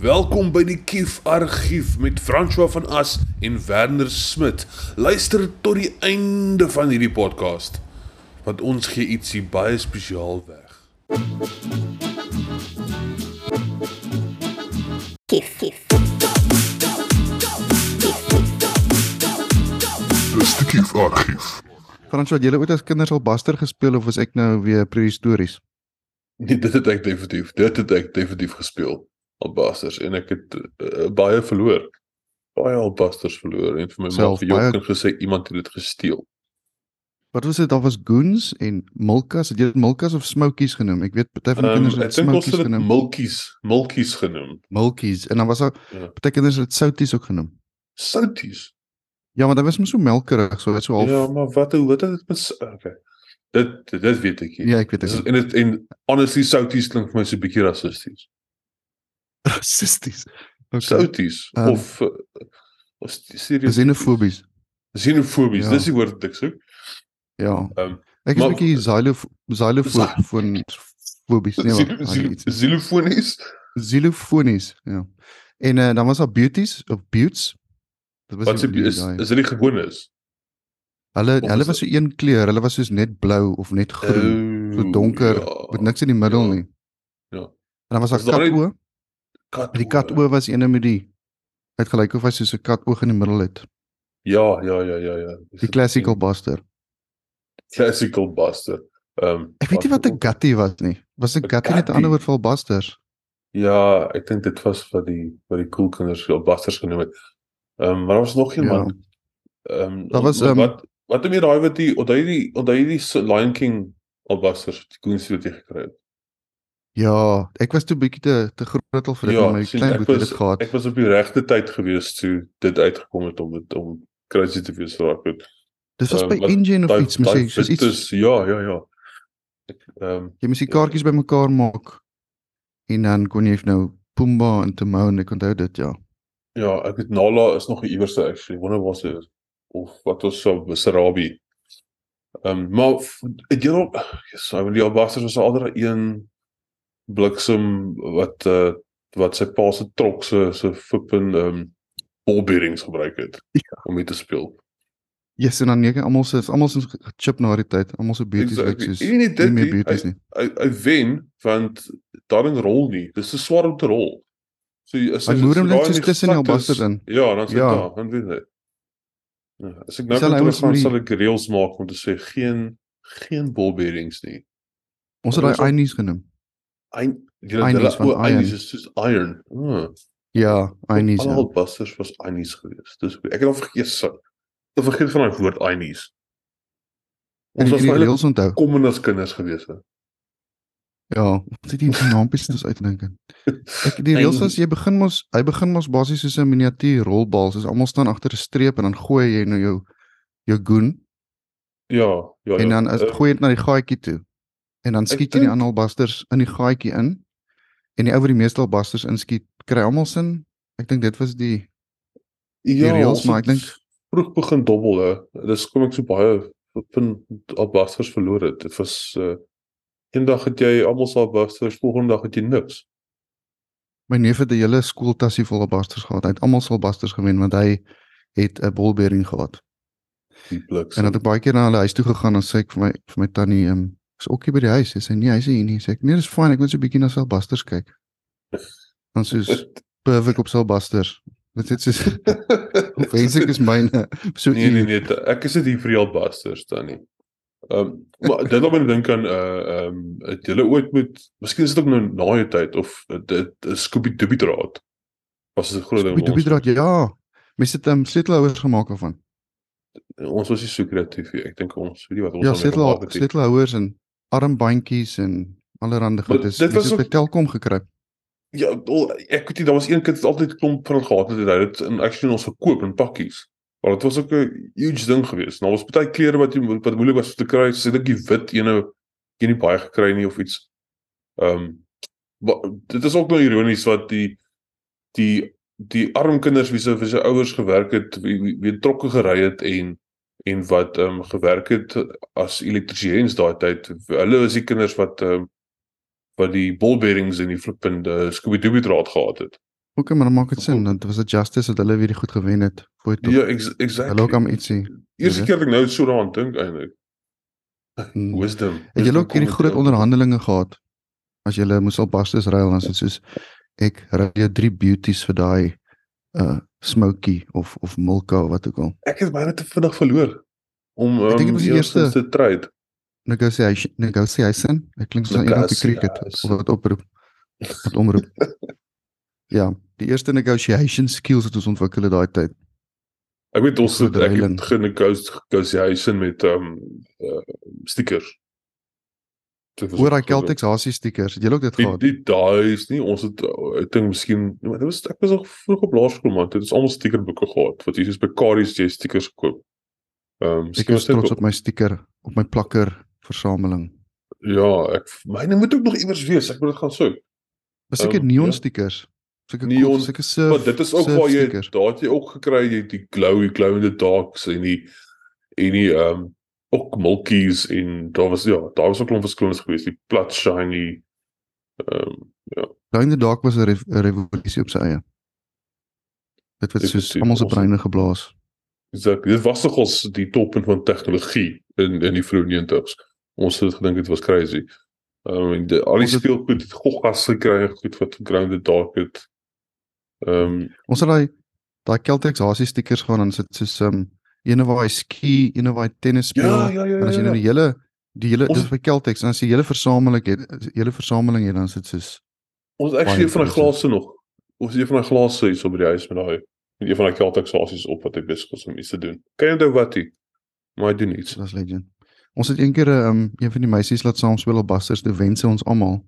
Welkom by die Kief Argief met François van As en Werner Smit. Luister tot die einde van hierdie podcast want ons gee ietsie baie spesiaal weg. Kief, kief. Dis die Kief Argief. Frans, wat julle ooit as kinders al Buster gespeel of was ek nou weer prehistories? Nee, dit het ek definitief, dit het ek definitief gespeel al busters en ek het uh, baie verloor. Baie al busters verloor en vir my ma vir jou kind gesê iemand het dit gesteel. Wat was dit? Daar was Goons en Milkas. Het jy dit Milkas of Smokies genoem? Ek weet party van die Um, kinders ek het Smokies het genoem. milkies, milkies genoem. Milkies en dan was daar Ja. party kinders het Souties ook genoem. Souties. Ja, maar dit was mos so melkerig, so dit so half Ja, maar wat hoe het dit met okay. Dit dit weet ek nie. Ja, ek weet Dis dit. en dit en honestly souties klink vir my so 'n bietjie rassisties. Rassisties. Okay. Souties Um, of uh, of serieus Xenofobies. xenofobies. Ja. Dis die woord wat ek soek. Ja. Ehm Ek is 'n bietjie xylof xylofobies. Nee, xilofonies. Xylofonies, ja. En uh, dan was daar beauties of buttes. Dit was Wat die- is daai- is dit die gewone is? Hulle Of hulle was so een kleur, hulle was soos net blou of net groen, so Oh, donker ja. met niks in die middel ja, nie. ja. En dan was daar Is Kat. Die katoe was ene met die het gelyk of hy soos 'n kat oog in die middel het. Ja, ja, ja, ja, ja. Die classical buster. classical buster. Ehm um, Ek weet nie wat 'n gutty was nie. Was 'n gutty net 'n ander woord vir busters? Ja, ek dink dit was wat die wat die cool kinders al busters genoem het. Ehm um, maar daar was nog een Ja. man. Ehm um, Daar was, wat ehm, wat wat het meer daai wat die onthou jy die onthou jy die Lion King al busters die koens wat jy gekry het. Ja, ek was toe bietjie te te groot al vir dit, maar my sien, klein ek boetie het was dit gehad. ek was op die regte tyd gewees toe dit uitgekom het om dit om crazy te wees vir ek. Dis was ehm, by wat- Engine of iets, daai jy soos iets wittes, ja, ja, ja. Ek ehm um, jy moes die kaartjies bymekaar maak en dan kon jy nou Pumba en Timon, ek onthou dit ja. Ja, ek weet Nala is nog 'n iewerse actually. Wonder was dit of wat ons so Sarabi. Ehm um, maar het jy al yes, I mean die Albasters was altyd een bliksem wat uh wat sy pa se trok se se flippin ehm um, ballbearings gebruik het Ja. om mee te speel. Yes, en dan nee, almal se almal se gechip na die tyd, almal se beauties Exactly. soos Nie net dit nie nie, beauties nie. Hy hy wen want daarin rol nie. Dis te swaar om te rol. So jy- as moer as hom net soos tussen is- albasters in. Ja, dan sê Ja. ja, dan weet hy. Ja, as ek nou met die- sal ek reëls maak om te sê geen geen ball bearings nie. Ons het daai Einies genoem. Ein jy Einies van o, iron. Einies is soos iron. Ah, Ja, Einies. Al Ja. al busters was Einies geweest. Dis ek het al vergeet so. Ek vergeet van daai woord Einies. Ons die, was die baie reels onthou. kom as kinders geweest. hè. Ja, ons het die naampies dus uitdink. Ek die reels was jy begin mos hy begin mos basies soos 'n miniatuur rolbal, soos almal staan agter 'n streep en dan gooi jy nou jou jou goon Ja, ja, ja. en dan is Eh, gooi dit na die gaatjie toe. En dan skiet jy die dink- aanhalbasters in die gaatjie in. En die ou wat die meeste albasters inskiet, kry almal sin. Ek dink dit was die ja, reëls, ons maar ek dink- vroeg begin dobbel hè. Dis kom ek so baie van albasters verloor het. Dit was uh eendag het jy almal se albasters, volgende dag het jy niks. my neef het 'n hele skooltassie vol albasters gehad. Hy het almal se albasters gewen want hy het 'n ballbearing gehad. Die bliks. En dan het ek baie keer na hulle huis toe gegaan en sê ek vir my vir my tannie, ehm, um, is ook hier by die huis. Sy sê nee, hy's hier nie. Sê ek nee, dis fyn, ek moet so 'n bietjie na Selbusters kyk. Dan soos perfek op. Dit is soos hoe wens ek is myne so nee nee nee, ek is dit hier vir die albasters dan nie. Ehm um, maar dit laat my dink aan uh ehm um, het julle ooit met miskien is dit ook nou na jou tyd of dit is Scooby Dooby draad. Was 'n groot ding. Met by ons. Dubiedraad ja. Mense het ehm sleutelhouers gemaak daarvan. Ons was nie so kreatief nie. Ek dink ons weet nie wat ons Ja, daarmee sleutel sleutelhouers en armbandjies en allerlei goed. Dis dit was by Telkom gekry. Ja, al, ek weet nie, daar was een kind wat altyd klomp van dit gehad het, en hy het dit in actually ons verkoop in pakkies. Maar dit was ook 'n huge ding geweest. Nou was baie klere wat jy wat moeilik was om te kry. Ek dink die wit ene jy nie baie gekry nie of iets. Ehm um, dit is ook nou ironies wat die die die arm kinders wie se vir sy ouers gewerk het, wie wie, wie trokke gery het en en wat ehm um, gewerk het as elektriesiens daai tyd. Hulle is die kinders wat ehm um, wat die ball bearings en die flippende Scooby Doo draad gehad het. Okay, maar dan maak dit sin. Want was dit Justice dat hulle weer die goed gewen het. Voor toe. Ja, ex exactly. Hulle aan ietsie. Eerste keer ek nou so daaraan dink eintlik. Hmm. Wisdom. Het julle ook hierdie kom groot onderhandelinge gehad? As julle moes al bastes ruil dan dit soos ek ruil jou drie beauties vir daai uh smoky of of milka of wat ook al. Ek het myne te vinnig verloor om Ek dink dit um, was die eerste- te trade. Negotiation negotiation. Ek klink soos iemand die cricket of wat oproep. Wat omroep. ja, die eerste negotiation skills het ons ontwikkel in daai tyd. Ek weet ons het ek het genegotiation met um uh, stickers. Oor daai Celtics Hasie stickers. Het julle ook dit Die gehad? die daai is nie ons het uh, ek dink miskien maar dit was ek was nog vroeg op laerskool man. Dit is almal stickerboeke gehad wat jy soos by Karies jy stickers koop. Ehm um, Ek was trots op my sticker, op my plakker versameling. ja, ek myne moet ook nog iewers wees. Ek moet dit gaan soek. Was seker Ehm, neon ja. stickers. Seker Neon, seker surf. Maar dit is ook waar jy daar het jy ook gekry jy die glowy glow in the darks en die en die ehm um, ook milkies en daar was ja, daar was ook 'n klomp verskillends geweest, die plat shiny ehm um, Daai in die dalk was 'n rev revolusie op sy eie. Dit het soos almal se breine geblaas. exactly. Dit was nogals die toppunt van tegnologie in in die vroeë 90's. Ons het gedink dit was crazy. Ehm um, die al die speelgoed het goggas gekry en goed wat grounded dark het. Ehm um, Ons het daai daai Celtics Hasie stickers gaan dan sit soos um ene waar hy ski, ene waar hy tennis speel. ja, ja, ja, En as ja. jy nou ja. die hele die hele Ons- dis by Celtics en as jy hele versameling het, hele versameling het dan sit soos Ons actually baie een van impressive. glase nog. Ons het een van die glase hier so by die huis met daai met een van die Celtic glasies op wat hy besig is om iets te doen. Kan jy onthou wat hy? Maar hy doen iets. was legend. Ons het een keer 'n um, een van die meisies laat saam speel op Busters, toe wense ons almal.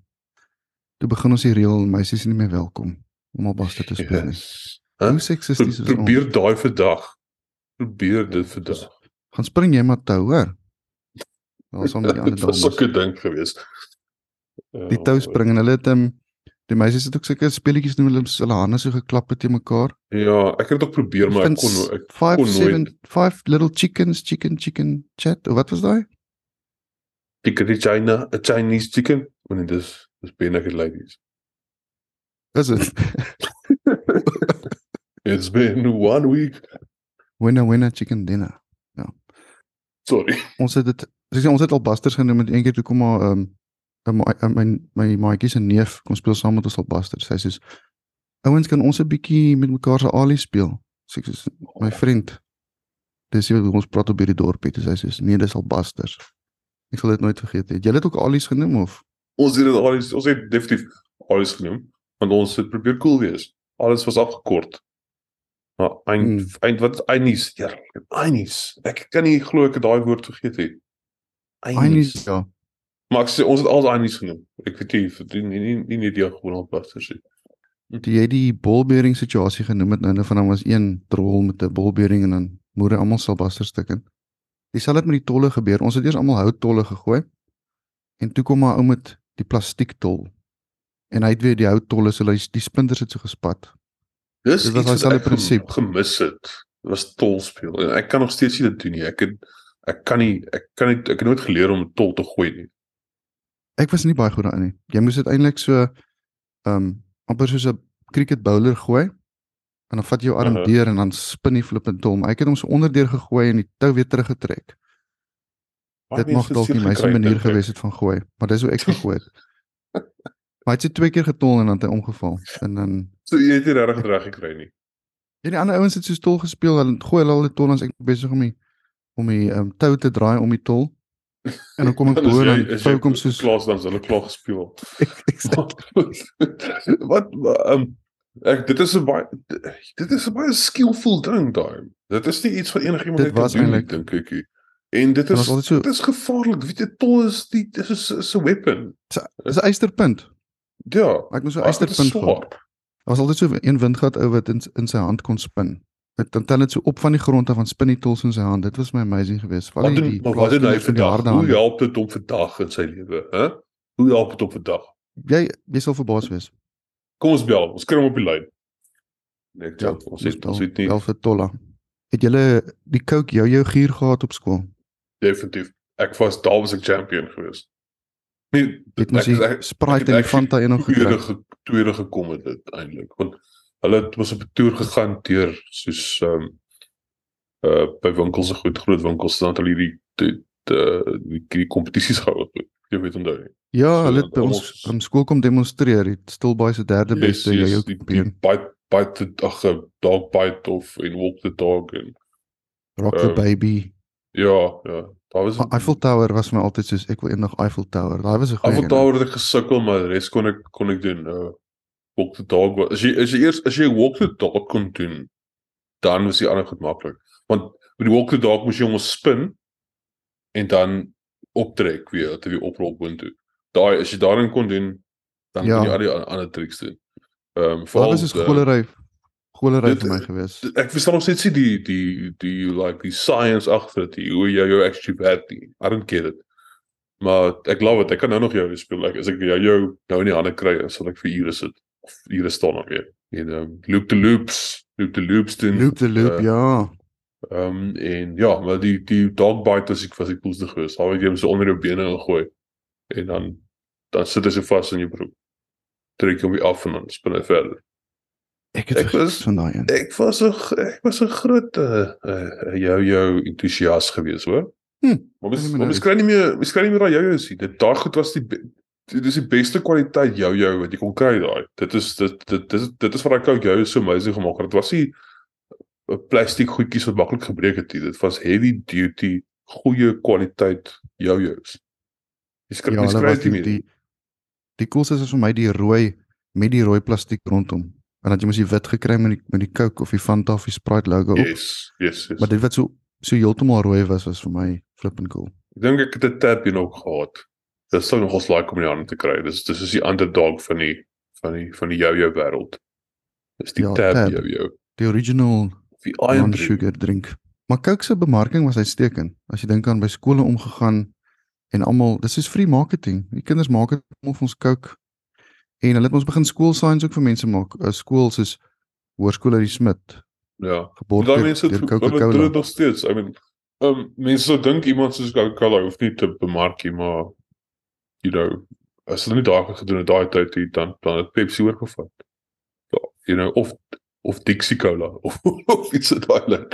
Toe begin ons die reël meisies is nie meer welkom om op Buster te speel nie. Yes. Huh? Hoe seksisties is ons? probeer daai vandag. Probeer dit vandag. Gaan spring jy maar toe, hoor. Daar is al met die ander Dit was dames. sulke ding geweest. Die tou spring en hulle het um, die meisies het ook sulke speletjies doen hulle hulle hande so geklap het teen mekaar. Ja, ek het dit ook probeer maar ek kon ek five kon nooit- seven five little chickens chicken chicken chat. Of Wat was daai? Chicken China, 'n Chinese chicken. Want dit is dis benige ladies. Is dit? It's been one week. Winner winner chicken dinner. Sorry. Ons het dit sê ons het al busters genoem met een keer toe kom maar ehm um, my my my maatjie se neef kom speel saam met ons al busters. Hy sê ouens kan ons 'n bietjie met mekaar se ali speel. Sê ek soos my vriend. Dis jy ons praat op hierdie dorpie. Dis hy sê nee, dis al busters. Ek sal dit nooit vergeet nie. Het Jy het ook ali's genoem of? Ons het dit alles ons het definitief alles genoem want ons het probeer cool wees. Alles was afgekort. Maar eind Hmm. eind wat is einies? Ja, einies. Ek kan nie glo ek het daai woord vergeet het. Einies ja. Maar ek sê ons het al einies genoem. Ek weet nie vir die nie nie nie, nie die gewoon op was sê. Toe jy die bolbering situasie genoem het nou, nou van hom was een drol met 'n bolbering en dan moere almal sal busters stukken. Dieselfde het met die tolle gebeur. Ons het eers almal houttolle gegooi. En toe kom maar ou met die plastiektol. En hy het weer die houttolle so die, die splinters het so gespat. Dis Dit was dieselfde prinsip. gemis het. Was tol speel en ek kan nog steeds nie dit doen nie. Ek het ek kan nie ek kan nie ek het nooit geleer om tol te gooi nie. Ek was nie baie goed daarin nie. Jy moes dit eintlik so ehm um, amper soos 'n cricket bowler gooi. En dan vat jy jou arm Aha. deur en dan spin die flippend tol. Maar ek het hom so onderdeur gegooi en die tou weer teruggetrek. Dit mag dalk nie my se manier gewees het van gooi, maar dis hoe ek gegooi het. maar hy het se twee keer getol en dan het hy omgeval. En dan So jy het nie regtig reg gekry nie. ja, die ander ouens het so tol gespeel, hulle gooi hulle al die tol en as ek besig om die om die um, tou te draai om die tol. En dan kom ek bo en vou kom soos klaar dan hulle klaar gespeel. Exactly. wat ehm um, ek dit is 'n baie dit is 'n baie skillful ding daai. Dit is nie iets wat enigiemand Dit net kan doen eintlik- dink ek. En dit Dit is altyd so- dit is gevaarlik. Weet jy, tol is die dit is 'n weapon. dis 'n eysterpunt. Ja. Ek moes so 'n maar dit Daar was altyd so een windgat ou wat in in sy hand kon spin. Dit dan tel dit so op van die grond af van spin die tols in sy hand. Dit was my amazing geweest. Wat doen maar wat doen hy vandag? Hoe help dit hom vandag in sy lewe, hè? Hoe help dit hom vandag? Jy jy sal verbaas wees. Kom ons bel. Ons kry hom op die lyn. Ek Ja, ons het ons weet nie Wel vir Tolla. Het julle die Coke jou jou gier gehad op skool? definitief. Ek was daar was ek champion geweest. Nee, Het mos ek- die Sprite en die het Fanta een nog tweede gekry. ge, tweede gekom het dit eintlik want hulle het was op 'n toer gegaan deur soos ehm um, uh by winkels se goed groot winkels dan het hulle die die die die, kompetisies gehou. Jy weet onthou. Ja, So, hulle het by ons om skool kom demonstreer. Het Stilbaai se derde beste Yes, jy yes, jou die, die kampioen. bite bite the ag dog bite of en walk the dog en Rock the ehm, baby. ja, ja. Daar was Eiffel Tower was my altyd soos ek wil eendag Eiffel Tower. Daai was 'n goeie. Eiffel. Tower het ek gesukkel, maar die res kon ek kon ek doen. Uh walk the dog. wa- As jy as jy eers as jy walk the dog kon doen, dan was die ander goed maklik. Want met die walk the dog moes jy hom spin en dan optrek weer, hy weer oprol boontoe. Daai as jy daarin kon doen, dan Ja. kon jy al die ander tricks doen. Ehm um, veral was 'n skolery skolery dit- vir my gewees. d- ek verstaan nog steeds nie die die die like die science agter dit, hoe jy jou actually werk nie. I don't get it. Maar ek love it. Ek kan nou nog jou speel. Like as ek jou jou nou in die hande kry, sal ek vir ure sit of ure staan dan weer. En ehm um, loop the loops, loop the loops doen. Loop the loop, eh, ja. Ehm um, en ja, maar die die dog bite was ek was ek coolste geweest. Daar het jy hom so onder jou bene ingooi en dan dan sit hy so vas in jou broek. Trek hom weer af en dan spin hy verder. Ek het Ek was- van daai een. Ek was g- ek was 'n groot uh, uh jou jou entoesias gewees, hoor. Hm, Maar maar weet mens nie. meer mens kry nie meer daai jou sien. Dit daai goed was die be- dit is die beste kwaliteit jou jou wat jy kon kry daai. Dit is dit dit dit is, dit is wat ek jou so amazing gemaak het. Dit was nie 'n plastiek goedjies wat maklik gebreek het nie. Dit was heavy duty, goeie kwaliteit jou jou's. Jy skryf Ja, kry was dit die die die coolste is vir my die rooi met die rooi plastiek rondom. En dat jy mos die wit gekry met die met die Coke of die Fanta of die Sprite logo op. Yes, yes, yes. Maar dit wat so so heeltemal rooi was was vir my flippin cool. Ek dink ek het 'n tab hier nog gehad. Dit sou nogals like om in die hande te kry. Dis dis is die underdog van die van die van die yo-yo wêreld. Dis die Ja, tab tab. yo-yo. Die original Die iron drink. non-sugar drink. Maar Coke se bemarking was uitstekend. As jy dink aan by skole omgegaan en almal, dis is free marketing. Die kinders maak dit om vir ons Coke. En hulle het ons begin skool signs ook vir mense maak. 'n Skool soos Hoërskool uit die Smit, Ja. geborg deur mense deur het- doen Coca-Cola. dit nog steeds. I mean, um mense sou dink iemand soos Coca-Cola hoef nie te bemark nie, maar you know, as hulle nie daai gedoen het daai tyd hier dan dan het Pepsi oorgevat. Ja, you know, of of Dixie Cola of of iets so daai lyn.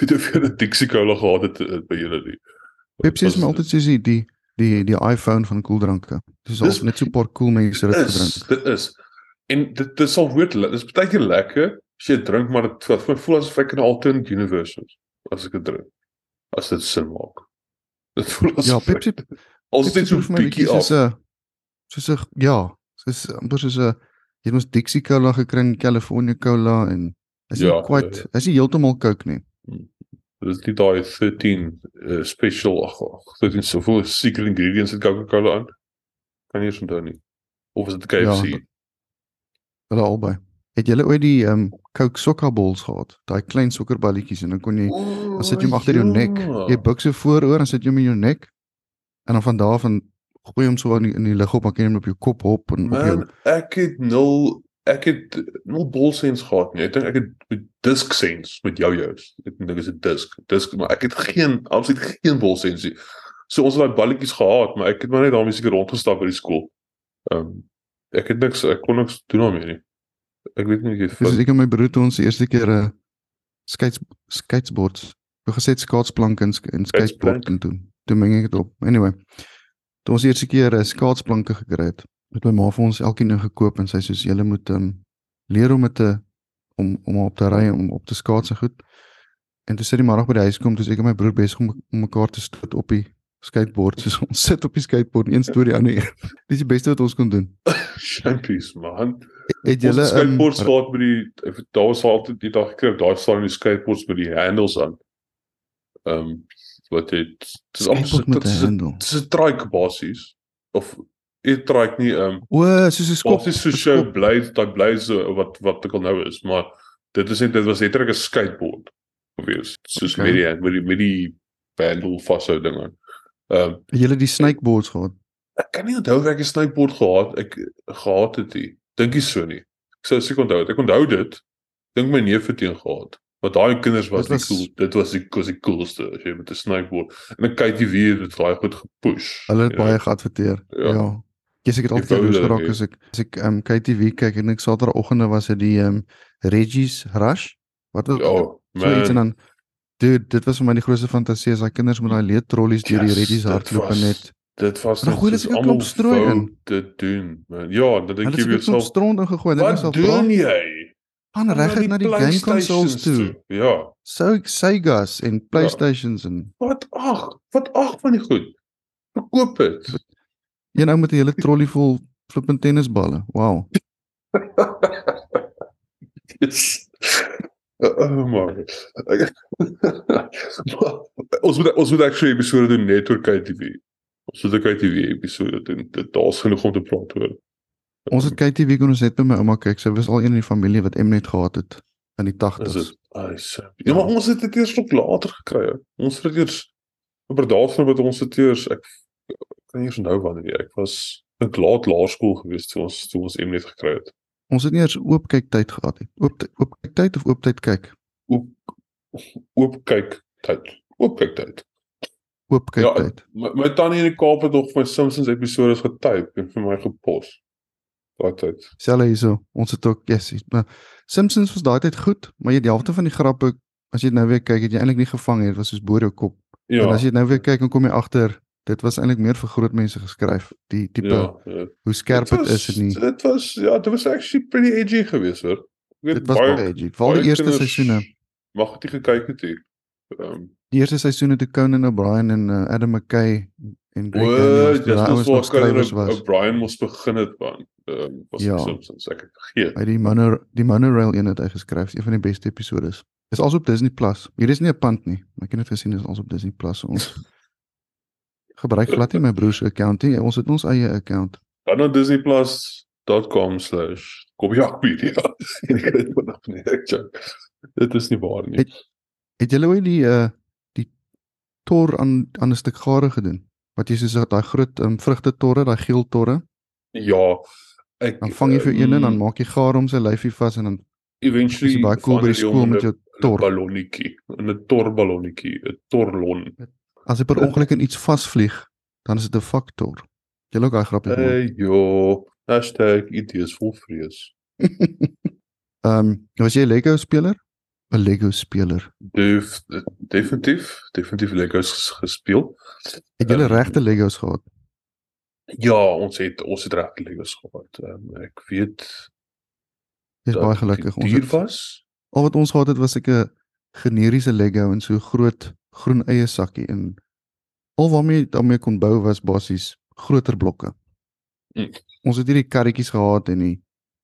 Weet of jy 'n Dixie Cola gehad het eh, by julle nie. Pepsi is my altyd soos die die die die iPhone van koeldranke. Dis Dis- al net so 'n paar cool mense dit is, gedrink. dit is. En dit dit sal word dit is baie keer lekker as jy dit drink maar dit my voel asof ek in 'n alternate universe is as ek dit drink. As dit sin maak. Dit voel Ja, asof ek- Pepsi Als dit so my bietjie soos af. 'n soos 'n ja, soos amper soos 'n jy het ons Dixie Cola gekry in California Cola en is nie Ja, quite ja, is nie heeltemal Coke nie. Dit is nie daai 13 uh, special ag ag, 13 soveel secret ingredients in Coca-Cola aan. Kan nie eens onthou nie. Of is dit KFC? Ja, Hulle albei. Het julle ooit die ehm um, Coke sokkerballs gehad? Daai klein sokkerballetjies en dan kon jy dan sit jy hom agter jou nek. Jy buig so vooroor en sit jy hom in jou nek. En dan van daar en gooi hom so in die, in die lug op, dan kan jy hom op jou kop hop en op jou Man, ek het nul ek het nul bolsens gehad nie. Ek dink ek het met disk sense met jou jous. Ek dink is 'n disk. Disk, maar ek het geen absoluut geen bolsens nie. So ons het daai balletjies gehad, maar ek het maar net daarmee seker rondgestap by die skool. Ehm um, ek het niks ek kon niks doen daarmee nie. Ek weet nie of Dis ek en my broer toe ons die eerste keer 'n uh, skates skateboards. Ek gesit skaatsplank en en skateboard en toe. Toe meng ek dit op. Anyway. Toe ons die eerste keer 'n skaatsplanke gekry het, het my ma vir ons elkeen een gekoop en sy sê julle moet um, leer om met te om om op te ry om op te skaats en goed. En toe sit die middag by die huis kom, toe is ek en my broer besig om om mekaar te stoot op die skateboard. Soos ons sit op die skateboard, een storie aan die ander. Dis die beste wat ons kon doen. champies man. Het julle ehm, skateboards gehad by die daar was altyd die dag gekry, daar staan die skateboards met die handles aan. Ehm um, wat dit dis amper so met dit 'n is 'n 'n trike basies of 'n trike nie um, O, soos 'n skop. Skop is so show bly daai bly so wat wat ek al nou is, maar dit is net dit was letterlik 'n skateboard gewees. Soos Okay. met die met die met die handle vashou ding aan. Ehm um, julle die snakeboards gehad? ek kan nie onthou of ek 'n snowboard gehad ek gehad het nie. Dink nie so nie. Ek sou seker onthou het. Ek onthou dit. Dink my neef het een gehad. Want daai kinders was, Dit was- cool. Dit was die was die coolste as jy met 'n snowboard. En 'n KTV het dit daai goed gepush. Hulle het know. baie geadverteer. Ja. Ja. Yes, ek het altyd jaloers geraak ek- as ek as ek um KTV kyk en ek Saterdagoggende was dit die um Reggie's Rush. Wat was Ja, so iets en dan dude, dit was vir my die grootste fantasie as daai kinders met daai leedtrollies deur die Yes, Reggie's dit hardloop en net Dit was dan gooi hulle soos seker 'n klomp strooi in. Dit doen, man. Ja, ek het jy klomp jouself stront ingegooi en Wat myself doen jy? gaan reg na die game consoles toe. Ja. So Sega's en PlayStations en Wat ag, wat ag van die goed. Verkoop dit. Een ou met 'n hele trolley vol flippend tennisballe. Wow. Yes. Oh man. ons moet ons moet actually episode doen net oor KTV. Ons moet 'n KTV episode doen. Dit daar's genoeg om te praat oor. Ons het KTV kon ons net by my ouma kyk. Sy was al een in die familie wat Mnet gehad het in die Is 80s. dit? Ai, so. Ja, maar ons het dit eers nog later gekry. Ons het dit eers oor daarvan wat ons het eers ek kan nie onthou wanneer nie. Ek was ek laat laerskool gewees toe ons toe ons Mnet gekry het. Ons het nie eers oop kyk tyd gehad nie. Oop oop kyk tyd of oop tyd kyk? Oop oop kyk tyd. Oop kyk tyd. Oop kyk Ja, tyd. My, my tannie in die Kaap het nog my Simpsons episode getyp en vir my gepos. Daai tyd. Selfe hierso. Ons het ook yes, maar Simpsons was daai tyd goed, maar jy die helfte van die grappe as jy nou weer kyk, het jy eintlik nie gevang nie. Dit was soos boor jou kop. Ja. En as jy nou weer kyk, dan kom jy agter dit was eintlik meer vir groot mense geskryf. Die tipe ja, ja. hoe skerp dit is en nie. Dit was ja, dit was actually pretty edgy geweest hoor. Ek weet Dit was baie- baie edgy. Veral die eerste seisoene. Mag het nie gekyk het. Ehm um, Die eerste seisoene toe Conan O'Brien en uh, Adam McKay en Greg Daniels, daai mos ouens waar Conan was. O'Brien moes begin het man. Ehm um, was Ja. Simpsons ek het vergeet. Hy die mono die monorail een het hy geskryf, is een van die beste episodes. Dis als op Disney Plus. Hier is nie 'n pand nie, ek het dit gesien is als op Disney Plus. Ons gebruik glad nie my broer se account nie. Ons het ons eie account. Dan op disneyplus.com/kopjakpedia. en ek het dit nog nie ek check. Dit is nie waar nie. Het- Het julle ooit die uh die tor aan aan 'n stuk gare gedoen? Wat jy soos daai groot um, vrugte torre, daai geel torre, Ja, ek dan vang jy vir een en dan ehm, maak jy gare om sy lyfie vas en dan eventually baie cool by die skool met jou tor. ballonnetjie, 'n torballonnetjie, 'n torlon. As jy per ongeluk in iets vasvlieg, dan is dit 'n faktor. Jy ook daai grappie. Hey yo, hashtag idees vol vrees. Ehm um, was jy 'n Lego speler? 'n Lego speler. Def, definitief, definitief Legos ges- gespeel. Het jy Ehm, regte Legos gehad? Ja, ons het ons het regte Legos gehad. Um, ek weet dat baie gelukkig. Ons duur het was. al wat ons gehad het was 'n generiese Lego en so groot groen eie sakkie en al waarmee daarmee kon bou was basies groter blokke. Mm. Ons het hierdie karretjies gehad en die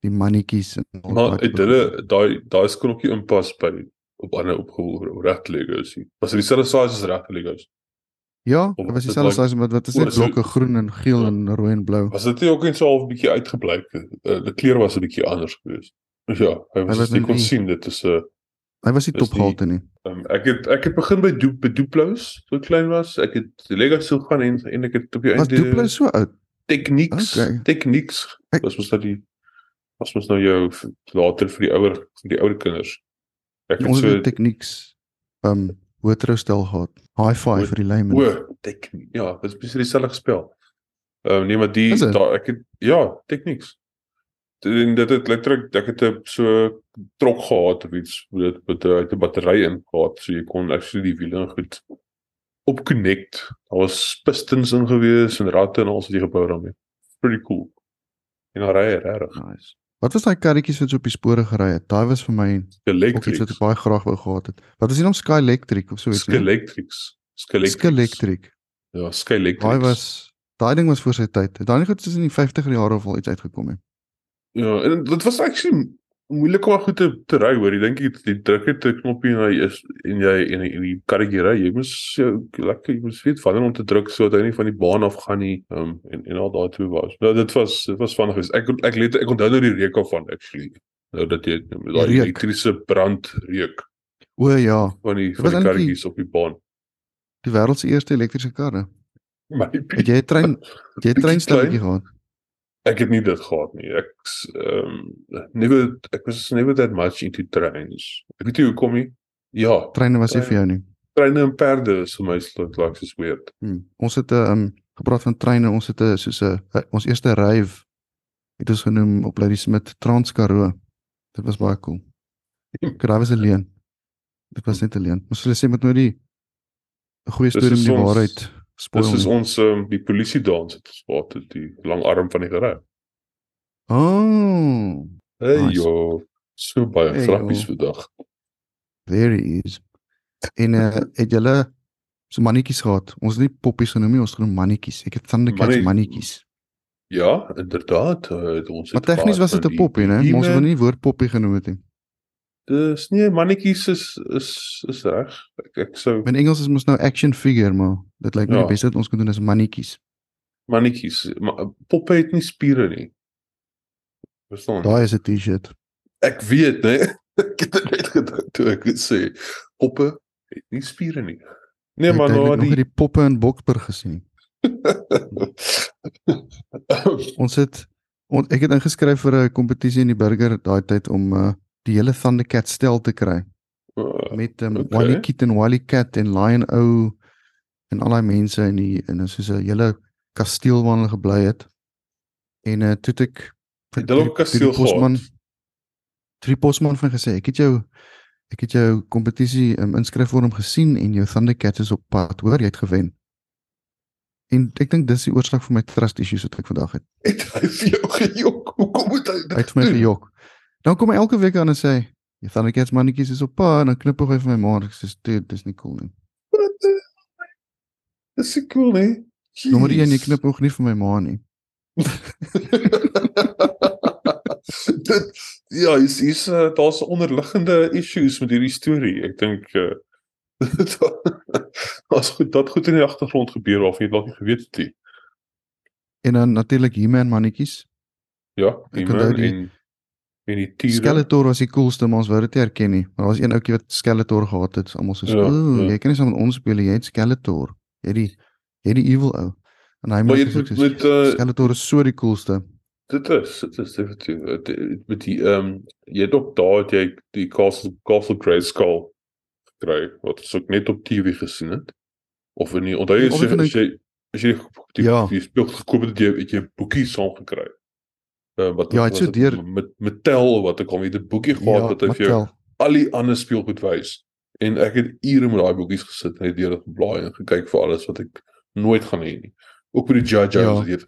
die mannetjies en al Maar het hulle daai daai skokkie inpas by op ander opgehoor regte Legos. Was dit dieselfde size as regte Legos? Ja, dit was dieselfde like- size met wat is dit blokke groen en geel Ja. en rooi en blou. Was dit nie ook net so half bietjie uitgeblyk? Uh, die kleur was 'n bietjie anders geweest. Ja, hy was, jy kon sien dit is 'n uh, Hy was nie topgehalte nie. Um, ek het ek het begin by Do by Duplo's toe ek klein was. Ek het toe gaan en en ek het op die Was einde Duplo so oud? tegnieks Okay. tegnieks Ek- was mos nou die was mos nou jou later vir die ouer vir die ouer kinders. Ek het so so, tegnieks um Wotro stel gehad. Hi-fi vir die layman. o tegniek. Ja, dit is presies dieselfde gespel. Ehm um, nee, maar die daar ek het ja, tegnieks. En dit het letterlik ek het 'n so trok gehad of iets dit met 'n uit 'n battery in gehad so jy kon actually die wiele goed op connect. Daar was pistons in gewees en ratte en alles wat jy gebou daarmee. Pretty cool. En dan ry hy regtig. Nice. Wat was daai karretjies wat so op die spore gery het? Daai was vir my iets Electric. wat ek baie graag wou gehad het. Wat is die naam Sky Electric of so iets? nie? Skelectrics. Sky Electric. Ja, Skelectrics. Daai was daai ding was voor sy tyd. Het Daai goed soos in die 50er jare of al iets uitgekom het. Ja, en dit was actually moeilik om goed te te ry hoor. Jy dink jy jy druk net 'n knoppie en hy is en jy en in die karretjie ry. Jy moet jou lekker jy moet weet wanneer om te druk sodat hy nie van die baan af gaan nie. Um, en en al daai toe was. Nou dit was dit was vinnig. Ek ek let ek onthou nou die reuk af van actually. Nou dat jy daai reuk. elektriese brand reuk O ja, van die van die die- karretjies op die baan. die wêreld se eerste elektriese karre. Maybe. Het jy 'n trein het jy 'n Bietjie treinstelletjie klein. gehad? Ek het nie dit gehad nie. Ek ehm um, never ek was never that much into trains. Ek weet nie hoekom nie. Ja, Treine was nie vir jou nie. treine en perde is vir my so like so weird. Hmm. Ons het 'n um gepraat van treine, ons het 'n soos 'n ons eerste ryf het ons genoem op Lady Smith Transkaroo. Dit was baie cool. Ek daai was alleen. Dit was net alleen. Ons hulle sê met nou die 'n goeie storie is om die ons- waarheid spoil. Dis is ons um, die polisie dans het gespaat het die lang arm van die gery. Oh, Hey Nice. jo, so baie Hey, grappies vandag. there he is. En uh, het julle so mannetjies gehad? Ons het nie poppies genoem nie, ons genoem mannetjies. Ek het Thundercats Mannie- mannetjies. Ja, inderdaad, uh, het ons Maar het tegnies gehad was dit 'n poppie, né? Maar ons het nie woord poppie genoem het nie. Dis nee, mannetjies is is is reg. Ek ek sou In Engels is mos nou action figure, maar dit lyk my Ja. die beste wat ons kan doen is mannetjies. mannetjies, maar poppe het nie spiere nie. Verstaan? Daai is 'n T-shirt. Ek weet, né? Ek het dit net gedink toe ek dit sê. Poppe het nie spiere nie. Nee, Ek maar nou eintlik nog die die poppe in Boksburg gesien. Ons het on, ek het ingeskryf vir 'n kompetisie in die burger daai tyd om uh, die hele Thundercat stel te kry met um, Okay. okay. Wally Kitten, Wally Cat en Lion O en al daai mense in die in soos 'n hele kasteel waar hulle gebly het. En uh, toe ek Het hulle op kasteel gehad? die posman van gesê ek het jou ek het jou kompetisie um, inskryfvorm gesien en jou Thundercat is op pad. Hoor, jy het gewen. En ek dink dis die oorsaak vir my trust issues wat ek vandag het. Het hy vir jou gejok? Hoekom moet hy dit Hy het my gejok. Dan kom hy elke week aan en sê, "Die Thundercats mannetjies is op pad." En dan knip hy vir my maar ek sê, "Dit dis nie cool nie." Wat Dis so cool, né? Nommer 1, jy Jeez. knip ook nie vir my ma nie. dit ja, is is uh, daar's onderliggende issues met hierdie storie. Ek dink uh as goed dat goed in die agtergrond gebeur of jy dalk nie geweet het nie. En dan natuurlik He-Man mannetjies. Ja, He-Man die- en en die tiere. Skeletor was die coolste, maar ons wou dit nie erken nie. Maar daar was een ouetjie wat Skeletor gehad het. Almal so, Ja, "Ooh, ja. jy kan nie saam met ons speel nie, jy het Skeletor." Jy het die jy het die evil ou. En hy het dit met uh, Skeletor is so die coolste. dit is dit is definitief die- met die ehm um, jy het ook daar het jy die Castle Castle Grayskull gekry wat ons ook net op TV gesien het. Of in die onthou jy Ja, as jy as jy jy die, Ja. die speel gekoop het, het jy het jy 'n boekie saam gekry. Uh, wat Ja, het so dit? deur- met met Mattel wat ek al met 'n boekie gehad Ja, wat hy vir jou al die ander speelgoed wys. En ek het ure met daai boekies gesit en net deur dit geblaai en gekyk vir alles wat ek nooit gaan hê nie. Ook by die Judge Ja. Jones, weet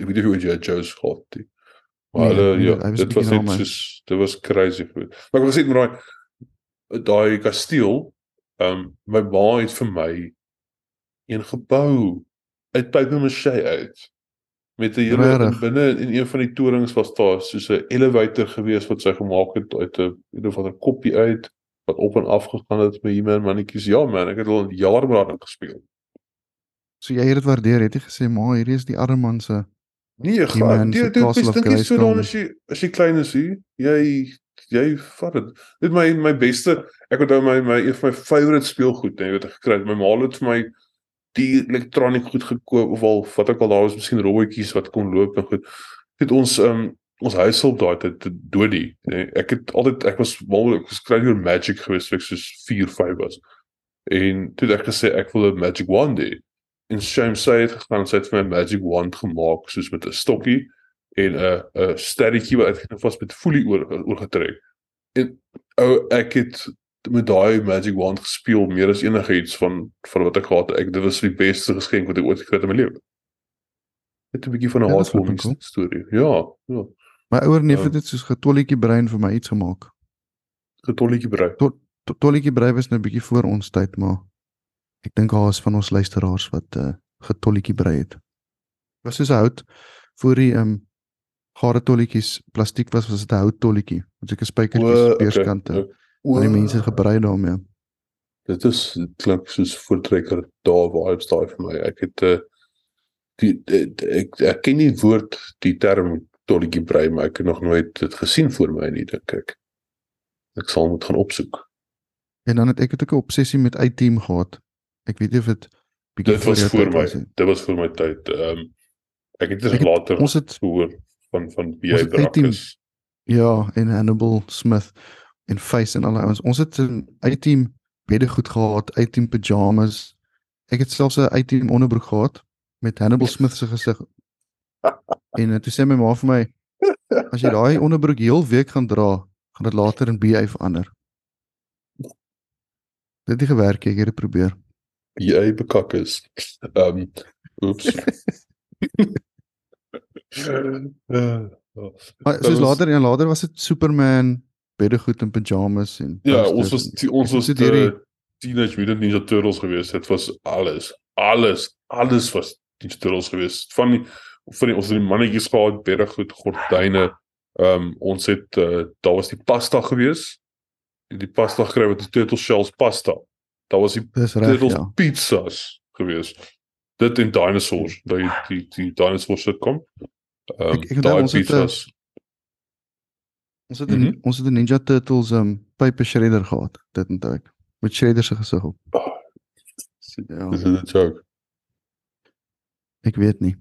ek weet nie hoe jy Jones gehad het nie. Maar Nee, hulle nee, ja, was dit was net soos dit was crazy goed. Maar ek was net met daai daai kasteel, ehm um, my ma het vir my een gebou uit papier-mâché uit. Met 'n hele binne in een van die torings was daar soos 'n elevator gewees wat sy gemaak het uit 'n weet of 'n koppie uit wat op en af gegaan het met He-Man mannetjies. Ja man, ek het al jare met daarin gespeel. So jy het dit waardeer, het jy gesê, "Ma, hierdie is die arme man se." Nee, gaan man dit is dink jy so dan as jy as jy klein is hier, jy jy vat dit. Dit my my beste, ek onthou my my een van my favourite speelgoed, hè, wat ek gekry het. My ma het vir my die elektroniek goed gekoop of al wat ek al daar was, miskien robotjies wat kon loop en goed. Het ons um ons huishulp daai tyd Dodie. Ek het altyd ek was mal ek was kry oor Magic geweest toe ek soos 4, 5 was. En toe het ek gesê ek wil 'n Magic Wand hê. En Shame sy het gegaan het vir my Magic Wand gemaak soos met 'n stokkie en 'n 'n sterretjie wat uitgeknip was met folie oor oorgetrek. En ou ek het met daai Magic Wand gespeel meer as enigiets van van wat ek gehad het. Ek dit was die beste geskenk wat ek ooit gekry het in my lewe. Net 'n bietjie van 'n Ja, heartwarming flipping storie. Ja, ja. My ouer neef Ja. het dit soos getolletjie brein vir my iets gemaak. Getolletjie brei. To- Tolletjie brein was nou 'n bietjie voor ons tyd, maar ek dink daar is van ons luisteraars wat uh getolletjie brei het. Was soos 'n hout voor die um, gare tolletjies plastiek was, was dit 'n hout tolletjie. Met sulke spykertjies beerskante. okay. En die mense het gebrei daarmee. Dit is dit klink soos voortrekker daar vibes daai vir my. Ek het 'n uh, die, die, die ek ek ken nie woord die term tolletjie brei maar ek het nog nooit dit gesien voor my nie dink ek. Ek sal moet gaan opsoek. En dan het ek het ook 'n obsessie met iTeam gehad. Ek weet nie of dit bietjie Dit was voor my. nie. Dit was voor my tyd. Ehm um, ek het dit later ons het- gehoor van van wie ons hy het iTeam- brak is. Ja, en Hannibal Smith en Face en al daai ouens. Ons het 'n iTeam beddegoed gehad, iTeam pyjamas. Ek het selfs 'n iTeam onderbroek gehad met Hannibal Smith se gesig. En uh, toe sê my ma vir my as jy daai onderbroek heel week gaan dra, gaan dit later in BA verander. Dit het nie gewerk nie, ek het dit probeer. Jy bekakkes. Ehm um, oeps. uh, Maar soos later en later was dit Superman, beddegoed en pyjamas en Ja, ons was die- ons was sit hierdie- die Teenage Mutant Ninja Turtles geweest. Dit was alles. Alles, alles was Ninja Turtles geweest. Van die van die ons het die mannetjies gehad, beddegoed, gordyne. Ehm um, ons het uh, daar was die pasta geweest. Die, die pasta gekry wat die turtle shells pasta. Daar was die Dis reg turtles ja. pizzas geweest. Dit en dinosaurs, daai die die dinosaurs sit kom. Ehm Ek- ek um, daai ons het, uh, pizzas. Ons het 'n ons het 'n Ninja Turtles um paper shredder gehad, dit onthou ek. Met shredder se gesig op. Ja, Dis 'n joke. ek weet nie.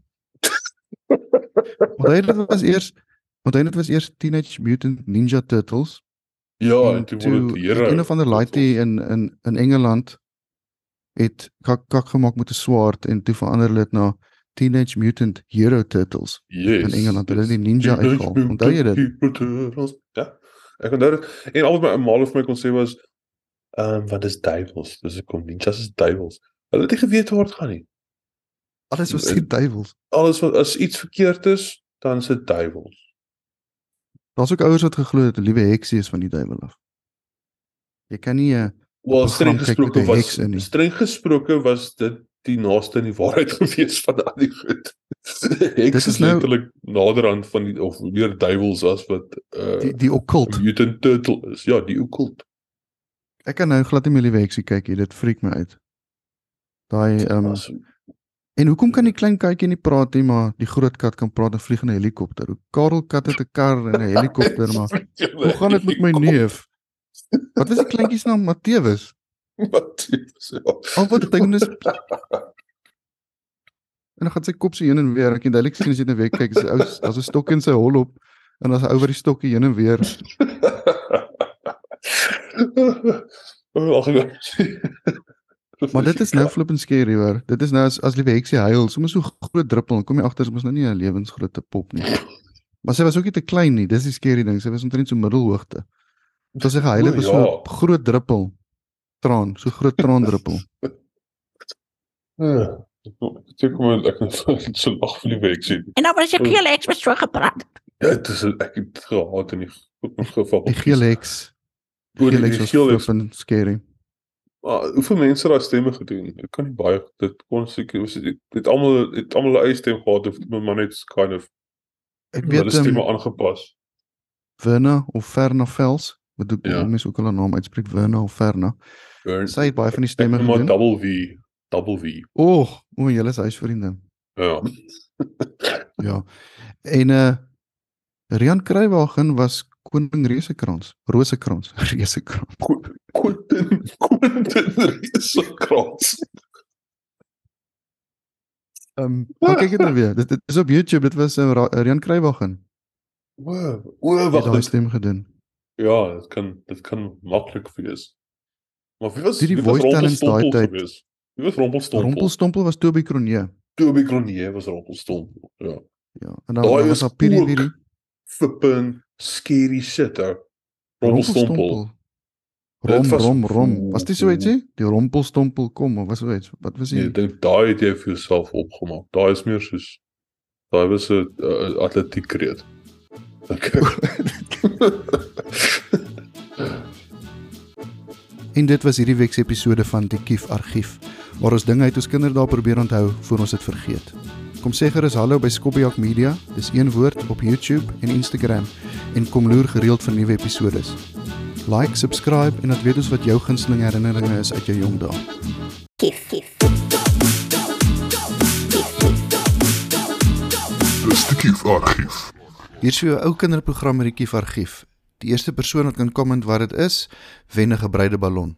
Want dit was eers want dit was eers Teenage Mutant Ninja Turtles. Ja, en toe word dit Here. een of ander laaitie in in in Engeland het kak kak gemaak met 'n swaard en toe verander hulle dit na Teenage Mutant Hero Turtles. Yes. in Engeland, hulle yes. het die ninja uitgehaal. Onthou jy dit? Ja. Ek onthou dit. En al wat my ma vir my kon sê was ehm um, wat is duivels? Dis ek kom ninjas is duivels. Hulle het nie geweet waar dit gaan nie. Alles was die duiwels. Alles wat as iets verkeerd is, dan is dit duivels. Daar's ook ouers wat geglo het 'n liewe heksie is van die duiwel af. Jy kan nie 'n Wel Op 'n streng gesproke was streng gesproke was dit die naaste in die waarheid gewees van al die goed. Heks is is nou- letterlik naderhand van die of meer duivels as wat uh die die okkult. mutant turtle is. Ja, die occult. Ek kan nou glad nie meer liewe heksie kyk nie. Dit freak my uit. Daai ehm um, en hoekom kan die klein katjie nie praat nie, maar die groot kat kan praat en vlieg in 'n helikopter? Hoe Karel kat het 'n kar en 'n helikopter, maar hoe gaan dit met my neef? Wat was die kleintjie se naam? Matteus. Is ja. Al wat ding is En dan gaan sy kop so heen en weer. Ek het duidelik sien as jy net weer kyk, is 'n ou daar's 'n stok in sy hol op en daar's 'n ou wat die stokkie heen en weer. Ag nee. Maar dit is nou flippend scary hoor. Dit is nou as as liewe heksie huil, sommer so groot druppel, dan kom jy agter sy mos nou nie 'n lewensgroot pop nie. Maar sy was ook nie te klein nie. Dis die scary ding. Sy was omtrent so middelhoogte. Dit was sy gehuil het O, was so ja. 'n groot druppel. Traan, so groot traandruppel. Ja. Ek kom ek net so lag vir die week sien. En dan was ek heel eks met so gepraat. Ja, dit is ek het gehaat in die goed geval. Die geel heks. Die O, die- geel heks die was geel heks. flippend scary. Maar hoeveel mense het daai stemme gedoen? Ek kan nie baie dit kon seker was dit het almal het almal 'n eie stem gehad of dit maar net kind of Ek hulle weet stemme um, aangepas. Verna of Verna Vels, wat doen Ja. mense ook al 'n naam uitspreek Verna of Verna. Burn. Sy het baie van die stemme noem maar gedoen. double V, double V. Oeg, o, julle is huisvriende. Ja. Ja. En uh Rian Kruiwagen was koning Resekrans, Rosekrans, Resekrans. Quentin Quentin Resekrans. Ehm, um, kyk dit nou weer. Dit, dit is op YouTube. Dit was uh, Rian Kruiwagen. Wow. O, Wat wag, daai dit stem gedoen. Ja, dit kan dit kan maklik wees. Maar wie was Die- die voice talents daai tyd. Wie was Rompelstompel? Rompelstompel was Toby Cronje. Toby Cronje was Rompelstompel. Ja. Ja. En dan, Daai was daar Piri. Flippin scary shit ou. Rompelstompel. Rom Dit was- rom rom. Was dit so ietsie? Die Rompelstompel kom of was so iets? Wat was Nee, die? ek dink daai het jy vir jouself opgemaak. Daai is meer soos daai was 'n uh, atletiekreet. Okay. En dit was hierdie week se episode van die Kief Argief waar ons dinge uit ons kinderdae probeer onthou voor ons dit vergeet. Kom sê gerus hallo by Skobbiejak Media, dis een woord op YouTube en Instagram en kom loer gereeld vir nuwe episode. Like, subscribe en dan weet ons wat jou gunsteling herinneringe is uit jou jong dae. Kief, kief. Dis die Kief Argief. Hier is vir jou ou kinderprogram met die Kief Argief. Die eerste persoon wat kan comment wat dit is, wen 'n gebreide ballon.